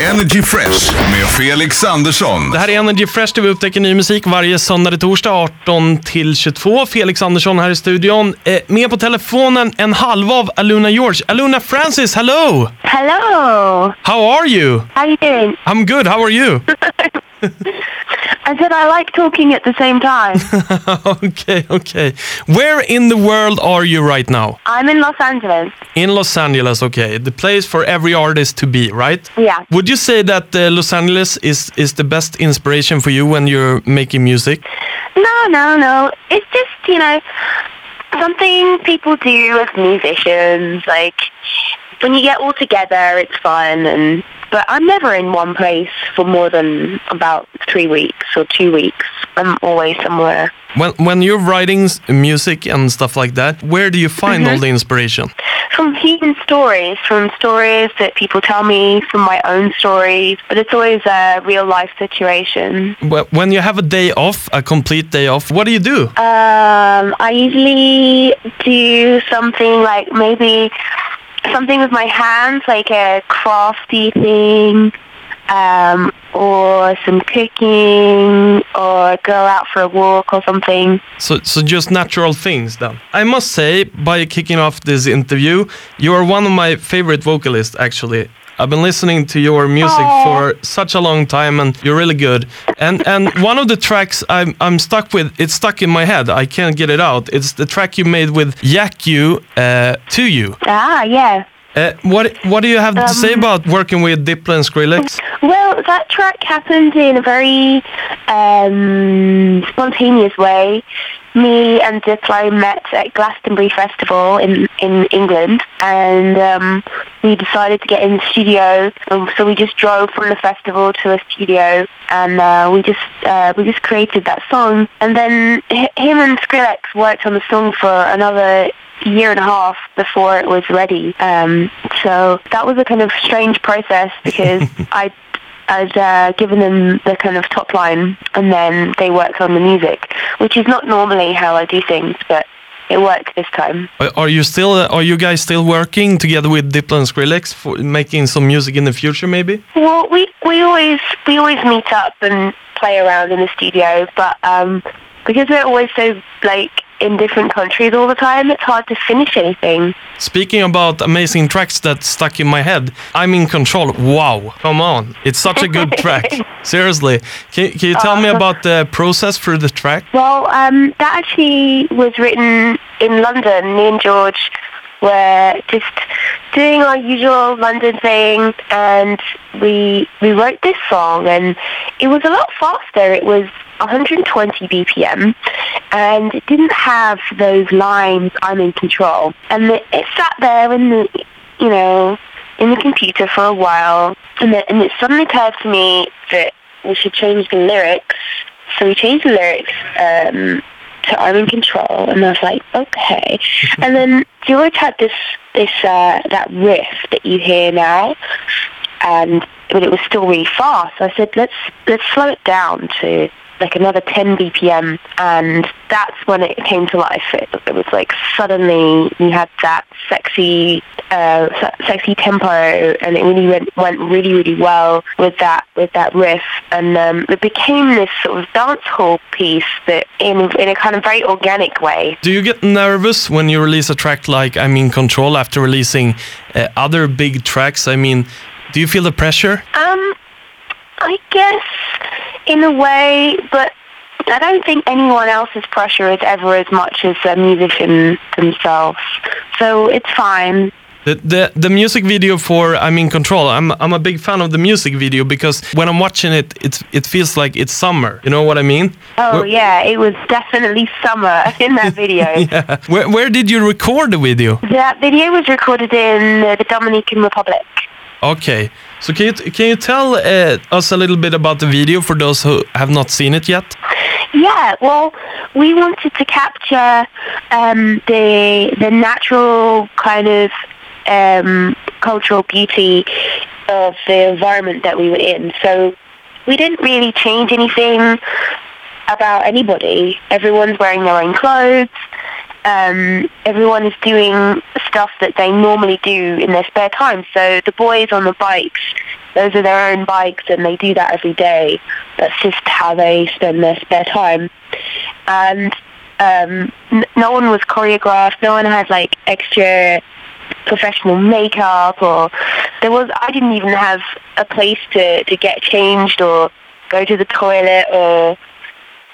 Energy Fresh med Felix Andersson. Det här är Energy Fresh där vi upptäcker ny musik varje söndag till torsdag 18 till 22. Felix Andersson här i studion. Eh, med på telefonen en halva av Aluna George. Aluna Francis, hello! Hello. How are you? How you doing? I'm good, how are you? I said I like talking at the same time. okay, okay. Where in the world are you right now? I'm in Los Angeles. In Los Angeles, okay. The place for every artist to be, right? Yeah. Would you say that uh, Los Angeles is, is the best inspiration for you when you're making music? No, no, no. It's just, you know, something people do as musicians. Like, when you get all together, it's fun. And But I'm never in one place for more than about three weeks or two weeks. I'm always somewhere. When, when you're writing music and stuff like that, where do you find all the inspiration? From human stories, from stories that people tell me, from my own stories. But it's always a real life situation. Wh- When you have a day off, a complete day off, what do you do? Um, I usually do something like maybe something with my hands, like a crafty thing, um, or some cooking, or go out for a walk or something. So, so just natural things then. I must say, by kicking off this interview, you are one of my favorite vocalists, actually. I've been listening to your music Aw. for such a long time, and you're really good. And and one of the tracks I'm I'm stuck with, it's stuck in my head. I can't get it out. It's the track you made with Jack Ü uh, to you. Ah, yeah. Uh, what what do you have to say Um, about working with Diplo and Skrillex? Well, that track happened in a very um, spontaneous way. Me and Diplo met at Glastonbury Festival in, in England, and um, we decided to get in the studio. Um, so we just drove from the festival to a studio, and uh, we just uh, we just created that song. And then h- him and Skrillex worked on the song for another year and a half before it was ready. Um, so that was a kind of strange process because I I'd uh, given them the kind of top line and then they worked on the music, which is not normally how I do things, but it worked this time. Are- you still uh, are you guys still working together with Diplo and Skrillex for making some music in the future, maybe? Well, we we always we always meet up and play around in the studio, but um, because we're always so like in different countries all the time, it's hard to finish anything. Speaking about amazing tracks that stuck in my head, I'm in control. Wow, come on. It's such a good track. Seriously. Can, can you tell me about the process for the track? Well, um, that actually was written in London. Me and George were just doing our usual London thing, and we we wrote this song, and it was a lot faster. It was 120 BPM, and it didn't have those lines. I'm in control, and it, it sat there in the, you know, in the computer for a while, and, then, and it suddenly occurred to me that we should change the lyrics. So we changed the lyrics um, to "I'm in control," and I was like, okay. and then George had this this uh, that riff that you hear now, and but it was still really fast. So I said, let's let's slow it down to like another 10 BPM, and that's when it came to life. It, it was like suddenly you had that sexy, uh, se- sexy tempo, and it really went, went really, really well with that with that riff, and um, it became this sort of dance hall piece that in in a kind of very organic way. Do you get nervous when you release a track like I'm in control after releasing uh, other big tracks? I mean, do you feel the pressure? Um, I guess in a way, but I don't think anyone else's pressure is ever as much as a musician themselves. So it's fine. The, the the music video for I'm in control. I'm I'm a big fan of the music video because when I'm watching it, it's it feels like it's summer. You know what I mean? Oh Where- yeah, it was definitely summer in that video. Yeah. Where where did you record the video? That video was recorded in the Dominican Republic. Okay. So can you can you tell uh, us a little bit about the video for those who have not seen it yet? Yeah, well, we wanted to capture um, the the natural kind of um, cultural beauty of the environment that we were in. So we didn't really change anything about anybody. Everyone's wearing their own clothes. Um, everyone is doing stuff that they normally do in their spare time. So the boys on the bikes, those are their own bikes and they do that every day. That's just how they spend their spare time. And um, n- no one was choreographed. No one had like extra professional makeup or there was I didn't even have a place to, to get changed or go to the toilet or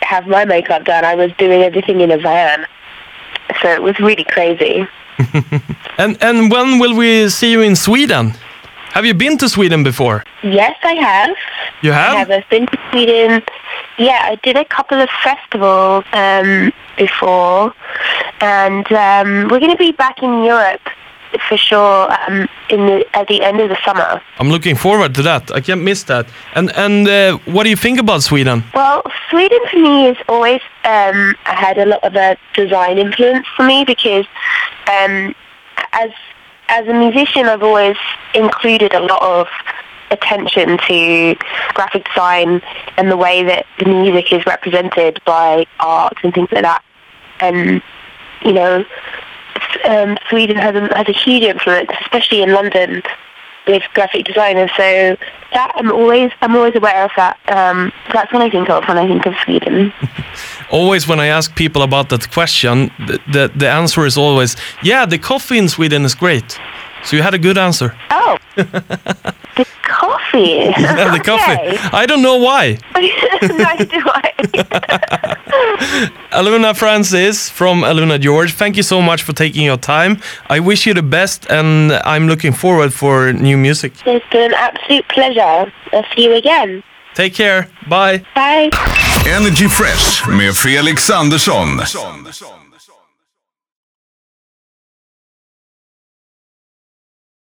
have my makeup done. I was doing everything in a van. So it was really crazy. And and when will we see you in Sweden? Have you been to Sweden before? Yes, I have. You I have? have. I've been to Sweden. Yeah, I did a couple of festivals um, before, and um, we're going to be back in Europe for sure um, in the, at the end of the summer. I'm looking forward to that. I can't miss that. And and uh, what do you think about Sweden? Well, Sweden for me has always um, had a lot of a design influence for me because um, as as a musician, I've always included a lot of attention to graphic design and the way that the music is represented by art and things like that. And you know, um, Sweden has a, has a huge influence, especially in London, with graphic designers. So that I'm always I'm always aware of that. Um, that's what I think of when I think of Sweden. Always when I ask people about that question, the the, the answer is always, yeah, the coffee in Sweden is great. So you had a good answer. Oh, the coffee. Yeah, the coffee. Okay. I don't know why. Neither do I. Aluna Francis from Aluna George, thank you so much for taking your time. I wish you the best, and I'm looking forward for new music. it's been an absolute pleasure. I'll see you again. Take care. Bye. Bye. Energy Fresh med Felix Andersson.